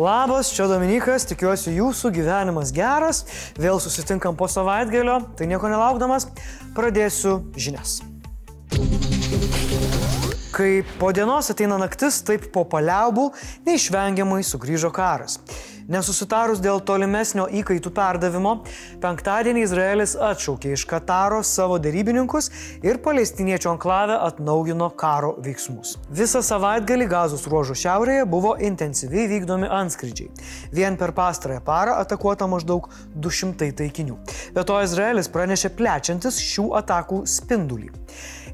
Labas, čia Dominikas, tikiuosi jūsų gyvenimas geras, vėl susitinkam po savaitgalio, tai nieko nelaukdamas, pradėsiu žinias. Kai po dienos ateina naktis, taip po paliaubų neišvengiamai sugrįžo karas. Nesusitarus dėl tolimesnio įkaitų perdavimo, penktadienį Izraelis atšaukė iš Kataro savo darybininkus ir palestiniečių anklavę atnaujino karo veiksmus. Visą savaitgalį gazos ruožo šiaurėje buvo intensyviai vykdomi antskrydžiai. Vien per pastarąją parą atakuota maždaug 200 taikinių. Be to Izraelis pranešė plečiantis šių atakų spindulį.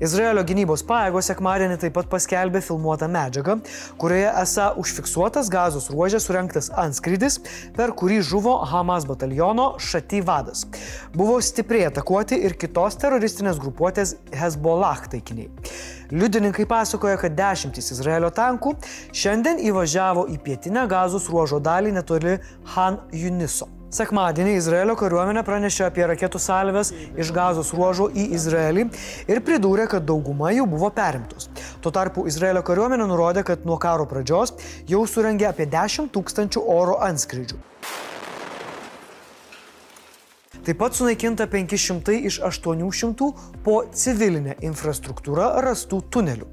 Izraelio gynybos pajėgos sekmadienį taip pat paskelbė filmuotą medžiagą, kurioje esą užfiksuotas gazos ruožė surinktas antskrydis, per kurį žuvo Hamas bataliono Šaty vadas. Buvo stipriai atakuoti ir kitos teroristinės grupuotės Hezbollah taikiniai. Liudininkai pasakoja, kad dešimtys Izraelio tankų šiandien įvažiavo į pietinę gazos ruožo dalį netoli Han Juniso. Sekmadienį Izraelio kariuomenė pranešė apie raketų salves iš gazos ruožo į Izraelį ir pridūrė, kad dauguma jų buvo perimtos. Tuo tarpu Izraelio kariuomenė nurodė, kad nuo karo pradžios jau surengė apie 10 tūkstančių oro antskrydžių. Taip pat sunaikinta 500 iš 800 po civilinę infrastruktūrą rastų tunelių.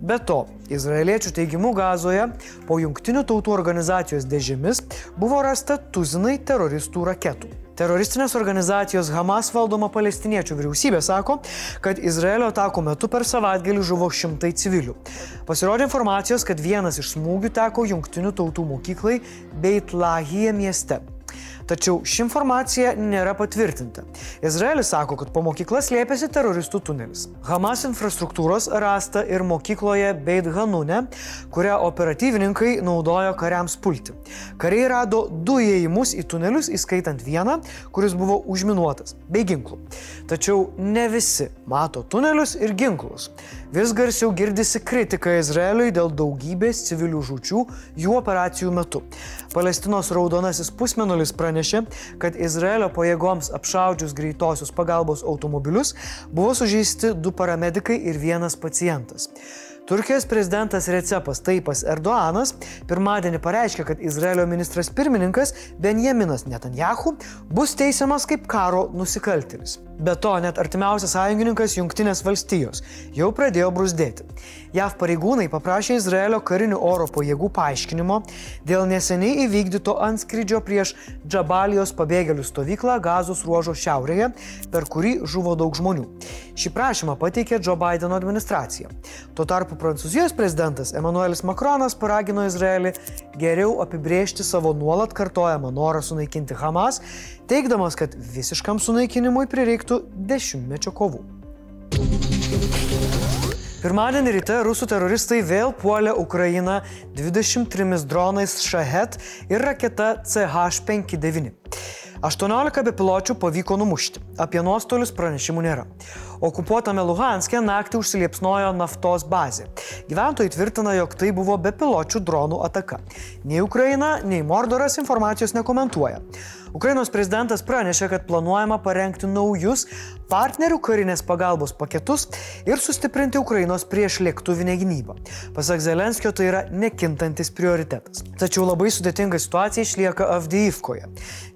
Be to, izraeliečių teigimu gazoje po Junktinių tautų organizacijos dėžėmis buvo rasta tuzinai teroristų raketų. Teroristinės organizacijos Hamas valdoma palestiniečių vyriausybė sako, kad Izraelio atakų metu per savaitgalį žuvo šimtai civilių. Pasirodė informacijos, kad vienas iš smūgių teko Junktinių tautų mokyklai Beitlahije mieste. Tačiau ši informacija nėra patvirtinta. Izraelis sako, kad po mokykla slėpėsi teroristų tunelis. Hamas infrastruktūros rasta ir mokykloje Beit Hanune, kurią operatyvininkai naudojo kariams pulti. Kariai rado du įėjimus į tunelius, įskaitant vieną, kuris buvo užminuotas, bei ginklų. Tačiau ne visi mato tunelius ir ginklus. Vis garsiau girdisi kritika Izraeliui dėl daugybės civilių žučių jų operacijų metu. Palestinos raudonasis pusmenulis pranešė, kad Izraelio pajėgoms apšaudžius greitosios pagalbos automobilius buvo sužeisti du paramedikai ir vienas pacientas. Turkijos prezidentas Recepas Taipas Erdoanas pirmadienį pareiškė, kad Izraelio ministras pirmininkas Benjaminas Netanjahu bus teisiamas kaip karo nusikaltėlis. Be to, net artimiausias sąjungininkas Junktinės valstijos jau pradėjo brusdėti. JAV pareigūnai paprašė Izraelio karinių oro pajėgų paaiškinimo dėl neseniai įvykdyto antskrydžio prieš Džabalijos pabėgėlių stovyklą Gazos ruožo šiaurėje, per kurį žuvo daug žmonių. Šį prašymą pateikė Joe Bideno administracija. Tuo tarpu Prancūzijos prezidentas Emmanuelis Macronas paragino Izraelį geriau apibrėžti savo nuolat kartojamą norą sunaikinti Hamas, teikdamas, kad visiškam sunaikinimui prireiktų dešimtmečio kovų. Pirmadienį ryte rusų teroristai vėl puolė Ukrainą 23 dronais Shahed ir raketa CH-59. 18 bepiločių pavyko numušti. Apie nuostolius pranešimų nėra. Okupuotame Luhanskė naktį užsiliepsnojo naftos bazė. Gyventojai tvirtina, jog tai buvo bepiločių dronų ataka. Nei Ukraina, nei Mordoras informacijos nekomentuoja. Ukrainos prezidentas pranešė, kad planuojama parengti naujus partnerių karinės pagalbos paketus ir sustiprinti Ukrainos prieš lėktuvinę gynybą. Pasak Zelenskio, tai yra nekintantis prioritetas. Tačiau labai sudėtinga situacija išlieka Avdyivkoje.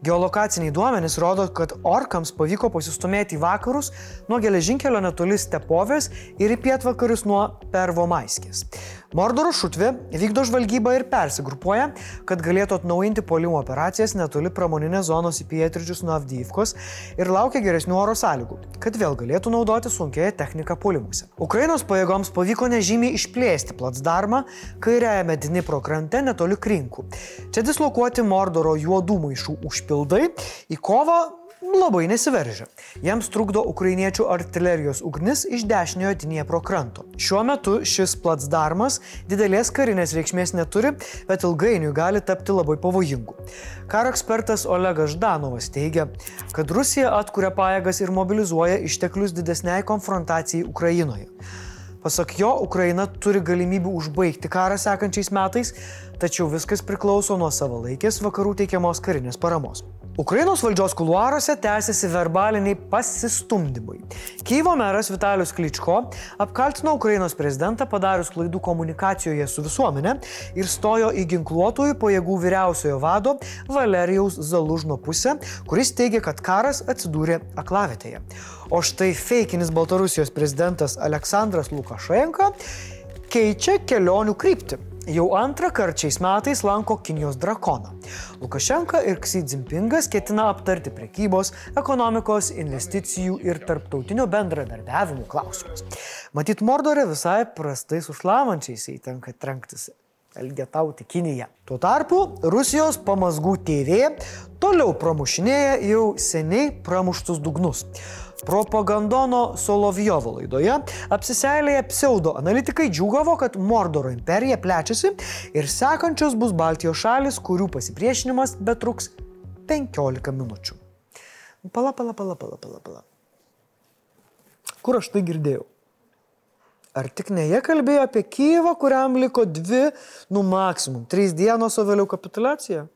Geolokaciniai duomenys rodo, kad orkams pavyko pasistumėti į vakarus nuo geležinkelio netoli Stepovės ir į pietvakarius nuo Pervomaiskės. Mordoro šutvė vykdo žvalgybą ir persigrupuoja, kad galėtų atnaujinti polimo operacijas netoli pramoninės zonos į pietryčius nuo Avdyivkos ir laukia geresnių oro sąlygų, kad vėl galėtų naudoti sunkiąją techniką polimuose. Ukrainos pajėgoms pavyko nežymiai išplėsti platsdarmą kairiajame Dnipro krante netoli Krinkų. Čia dislokuoti Mordoro juodų maišų užpildai į kovą labai nesiveržia. Jiems trukdo ukrainiečių artilerijos ugnis iš dešiniojo Dniepro kranto. Šiuo metu šis platsdarmas didelės karinės reikšmės neturi, bet ilgainiui gali tapti labai pavojingu. Karo ekspertas Olegas Ždanovas teigia, kad Rusija atkuria pajėgas ir mobilizuoja išteklius didesniai konfrontacijai Ukrainoje. Pasak jo, Ukraina turi galimybių užbaigti karą sekančiais metais, tačiau viskas priklauso nuo savalaikės vakarų teikiamos karinės paramos. Ukrainos valdžios kuluaruose tęsiasi verbaliniai pasistumdymai. Kyivo meras Vitalius Kličko apkaltino Ukrainos prezidentą padarius klaidų komunikacijoje su visuomenė ir stojo į ginkluotojų pajėgų vyriausiojo vado Valerijaus Zalužno pusę, kuris teigia, kad karas atsidūrė aklavitėje. O štai feikinis Baltarusijos prezidentas Aleksandras Lukašenka keičia kelionių kryptį jau antrą kartą šiais metais lanko Kinijos drakoną. Lukašenka ir Xi Jinpingas ketina aptarti prekybos, ekonomikos, investicijų ir tarptautinio bendradarbiavimo klausimus. Matyt, Mordorė visai prastai su šlamančiais įtenka trenktis. Elgetauti Kiniją. Tuo tarpu Rusijos pamasgų TV toliau pramušinėja jau seniai pramuštus dugnus. Propagandono Solovjovo laidoje apsiseilėję pseudo analitikai džiūgavo, kad Mordoro imperija plečiasi ir sekančios bus Baltijos šalis, kurių pasipriešinimas betruks 15 minučių. Pala, pala, pala, pala, pala, pala. Kur aš tai girdėjau? Ar tik ne jie kalbėjo apie Kyivą, kuriam liko dvi, nu maksimum, trys dienos, o vėliau kapitulacija?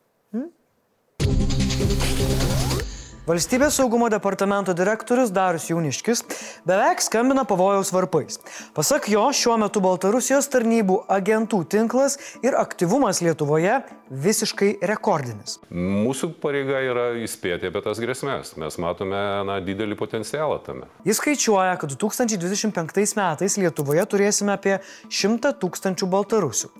Valstybės saugumo departamento direktorius Darius Jauniškis beveik skambina pavojaus varpais. Pasak jo, šiuo metu Baltarusijos tarnybų agentų tinklas ir aktyvumas Lietuvoje visiškai rekordinis. Mūsų pareiga yra įspėti apie tas grėsmės. Mes matome na, didelį potencialą tame. Jis skaičiuoja, kad 2025 metais Lietuvoje turėsime apie 100 tūkstančių baltarusių.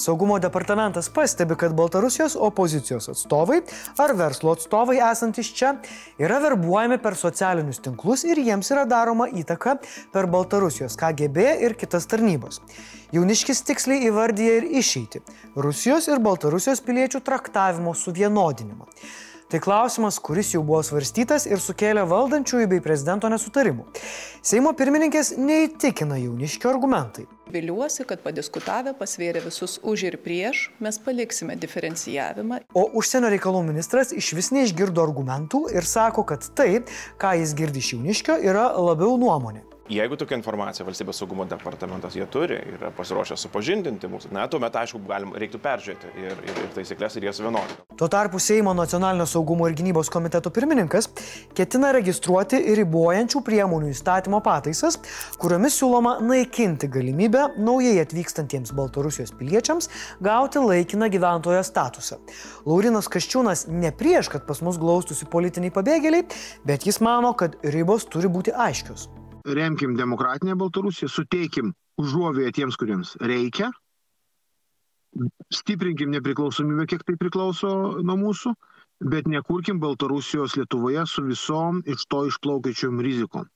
Saugumo departamentas pastebi, kad Baltarusijos opozicijos atstovai ar verslo atstovai esantis čia yra verbuojami per socialinius tinklus ir jiems yra daroma įtaka per Baltarusijos KGB ir kitas tarnybos. Jauniškis tiksliai įvardyja ir išeiti - Rusijos ir Baltarusijos piliečių traktavimo suvienodinimą. Tai klausimas, kuris jau buvo svarstytas ir sukėlė valdančiųjų bei prezidento nesutarimų. Seimo pirmininkės neįtikina jauniškio argumentai. Viliuosi, kad padiskutavę, pasvėrę visus už ir prieš, mes paliksime diferencijavimą. O užsienio reikalų ministras iš vis neišgirdo argumentų ir sako, kad tai, ką jis girdi iš jauniškio, yra labiau nuomonė. Jeigu tokia informacija valstybės saugumo departamentas jie turi ir pasiruošę supažindinti mūsų, na, tuomet, aišku, galim, reiktų peržiūrėti ir, ir, ir taisyklės ir jas vienodinti. Tuo tarpu Seimo nacionalinio saugumo ir gynybos komiteto pirmininkas ketina registruoti ir ribojančių priemonių įstatymo pataisas, kuriomis siūloma naikinti galimybę naujai atvykstantiems Baltarusijos piliečiams gauti laikiną gyventojo statusą. Laurinas Kaščiūnas ne prieš, kad pas mus glaustųsi politiniai pabėgėliai, bet jis mano, kad ribos turi būti aiškios remkim demokratinę Baltarusiją, suteikim užuovėją tiems, kuriems reikia, stiprinkim nepriklausomybę, kiek tai priklauso nuo mūsų, bet nekurkim Baltarusijos Lietuvoje su visom iš to išplaukiačiom rizikom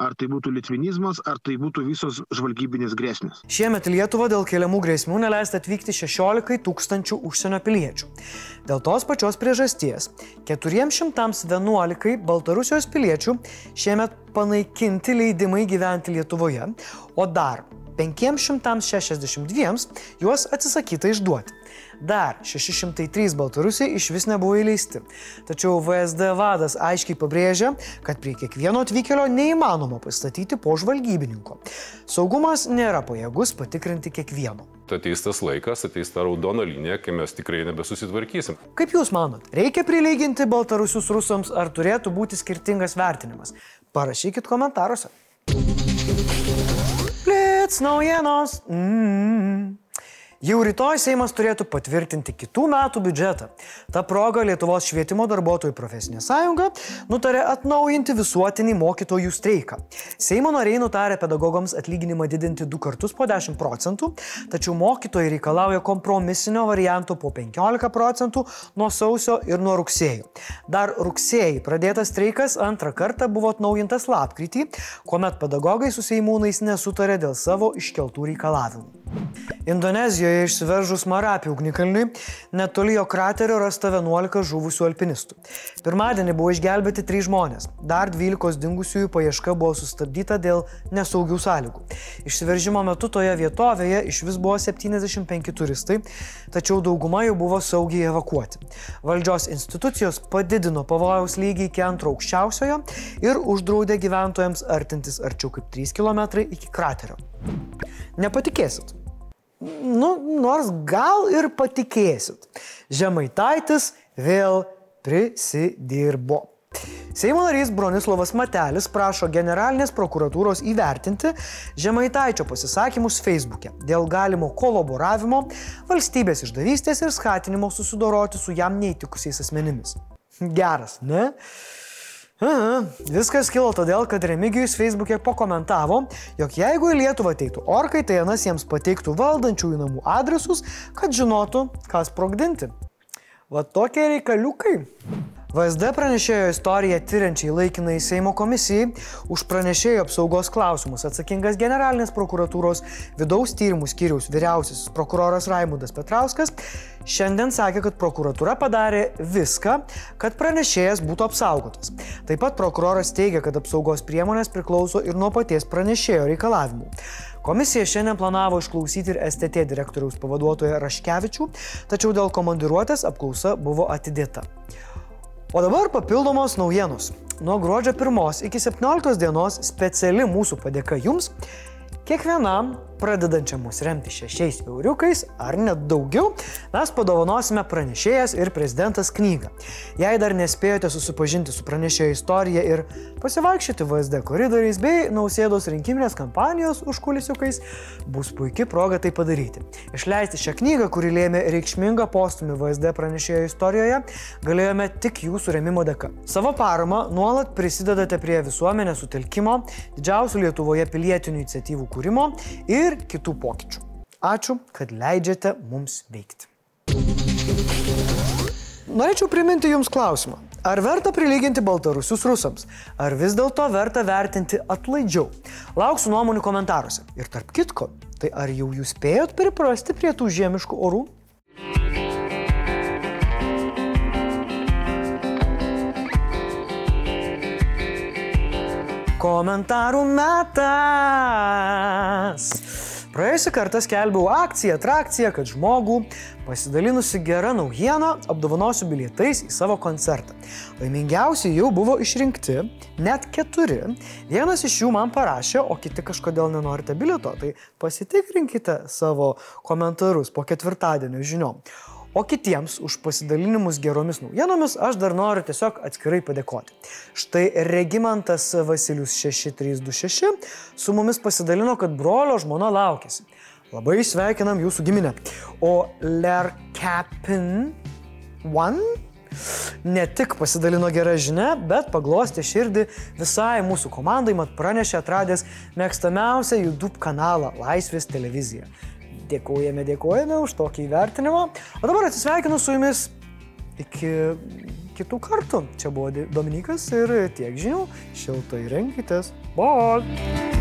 ar tai būtų litvinizmas, ar tai būtų visos žvalgybinės grėsmės. Šiemet Lietuva dėl keliamų grėsmių neleista atvykti 16 tūkstančių užsienio piliečių. Dėl tos pačios priežasties 411 Baltarusijos piliečių šiemet panaikinti leidimai gyventi Lietuvoje, o dar 562 juos atsisakyta išduoti. Dar 603 baltarusiai iš vis nebuvo įleisti. Tačiau VSD vadas aiškiai pabrėžia, kad prie kiekvieno atvykėlio neįmanoma pastatyti po žvalgybininko. Saugumas nėra pajėgus patikrinti kiekvieno. Ateis tas laikas, ateis ta raudona linija, kai mes tikrai nebesusitvarkysim. Kaip Jūs manot, reikia prilyginti baltarusius rusams ar turėtų būti skirtingas vertinimas? Parašykit komentaruose. it's snowing on. Mm-hmm. Jau rytoj Seimas turėtų patvirtinti kitų metų biudžetą. Ta proga Lietuvos švietimo darbuotojų profesinė sąjunga nutarė atnaujinti visuotinį mokytojų streiką. Seimo nariai nutarė pedagogams atlyginimą didinti du kartus po 10 procentų, tačiau mokytojai reikalauja kompromisinio varianto po 15 procentų nuo sausio ir nuo rugsėjo. Dar rugsėjai pradėtas streikas antrą kartą buvo atnaujintas lapkritį, kuomet pedagogai su seimūnais nesutarė dėl savo iškeltų reikalavimų. Indonezijoje išsiveržus Marapi ugnikalniui, netoli jo kraterio rasta 11 žuvusių alpinistų. Pirmadienį buvo išgelbėti 3 žmonės, dar 12 dingusiųjų paieška buvo sustabdyta dėl nesaugių sąlygų. Išsiveržimo metu toje vietovėje iš vis buvo 75 turistai, tačiau dauguma jų buvo saugiai evakuoti. Valdžios institucijos padidino pavojaus lygį iki antro aukščiausiojo ir uždraudė gyventojams artintis arčiau kaip 3 km iki kraterio. Nepatikėsit, nu, nors gal ir patikėsit. Žemaitaitis vėl prisidirbo. Seimo narys Bronislavas Matelis prašo generalinės prokuratūros įvertinti Žemaitaičio pasisakymus Facebook'e dėl galimo kolaboravimo, valstybės išdavystės ir skatinimo susidoroti su jam neįtikusiais asmenimis. Geras, ne? Aha, viskas kilo todėl, kad Remigijus Facebook'e pakomentavo, jog jeigu į Lietuvą ateitų orkai, tai Janas jiems pateiktų valdančiųjų namų adresus, kad žinotų, kas sprogdinti. Va tokie reikaliukai. VSD pranešėjo istoriją tyriančiai laikinai Seimo komisijai už pranešėjo apsaugos klausimus atsakingas generalinės prokuratūros vidaus tyrimų skyriaus vyriausiasis prokuroras Raimundas Petrauskas šiandien sakė, kad prokuratūra padarė viską, kad pranešėjas būtų apsaugotas. Taip pat prokuroras teigia, kad apsaugos priemonės priklauso ir nuo paties pranešėjo reikalavimų. Komisija šiandien planavo išklausyti ir STT direktoriaus pavaduotoją Raškevičių, tačiau dėl komandiruotės apklausa buvo atidėta. O dabar papildomos naujienos. Nuo gruodžio 1 iki 17 dienos speciali mūsų padėka jums. Kiekvienam pradedančiam mus remti šešiais euriukais ar net daugiau, mes padovanosime pranešėjas ir prezidentas knygą. Jei dar nespėjote susipažinti su pranešėjo istorija ir pasivaikščioti VSD koridoriais bei nausėdos rinkiminės kampanijos užkulisiukais, bus puikia proga tai padaryti. Išleisti šią knygą, kuri lėmė reikšmingą postumį VSD pranešėjo istorijoje, galėjome tik jūsų remimo dėka. Savo paramą nuolat prisidedate prie visuomenės sutelkimo, didžiausių Lietuvoje pilietinių iniciatyvų kūrimo ir ir kitų pokyčių. Ačiū, kad leidžiate mums veikti. Norėčiau priminti Jums klausimą. Ar verta prilyginti baltarusius rusams? Ar vis dėlto verta vertinti atlaidžiau? Lauksiu nuomonių komentaruose. Ir tarp kitko, tai ar jau jūs spėjot priprasti prie tų žiemiškų orų? Komentarų metas. Praėjusią kartą skelbiau akciją, atrakciją, kad žmogų pasidalinusi gerą naujieną apdovanosiu bilietais į savo koncertą. Laimingiausi jau buvo išrinkti, net keturi. Vienas iš jų man parašė, o kiti kažkodėl nenorite bilieto, tai pasitikrinkite savo komentarus po ketvirtadienio žiniom. O kitiems už pasidalinimus geromis naujienomis aš dar noriu tiesiog atskirai padėkoti. Štai Regimantas Vasilius 6326 su mumis pasidalino, kad brolio žmona laukėsi. Labai sveikinam jūsų giminę. O Lerkapin One ne tik pasidalino gerą žinę, bet paglostė širdį visai mūsų komandai, mat pranešė atradęs mėgstamiausią YouTube kanalą Laisvės televizija. Dėkojame, dėkojame už tokį įvertinimą. O dabar atsisveikinu su jumis iki kitų kartų. Čia buvo Dominikas ir tiek žinių. Šiltai renkitės. Bye.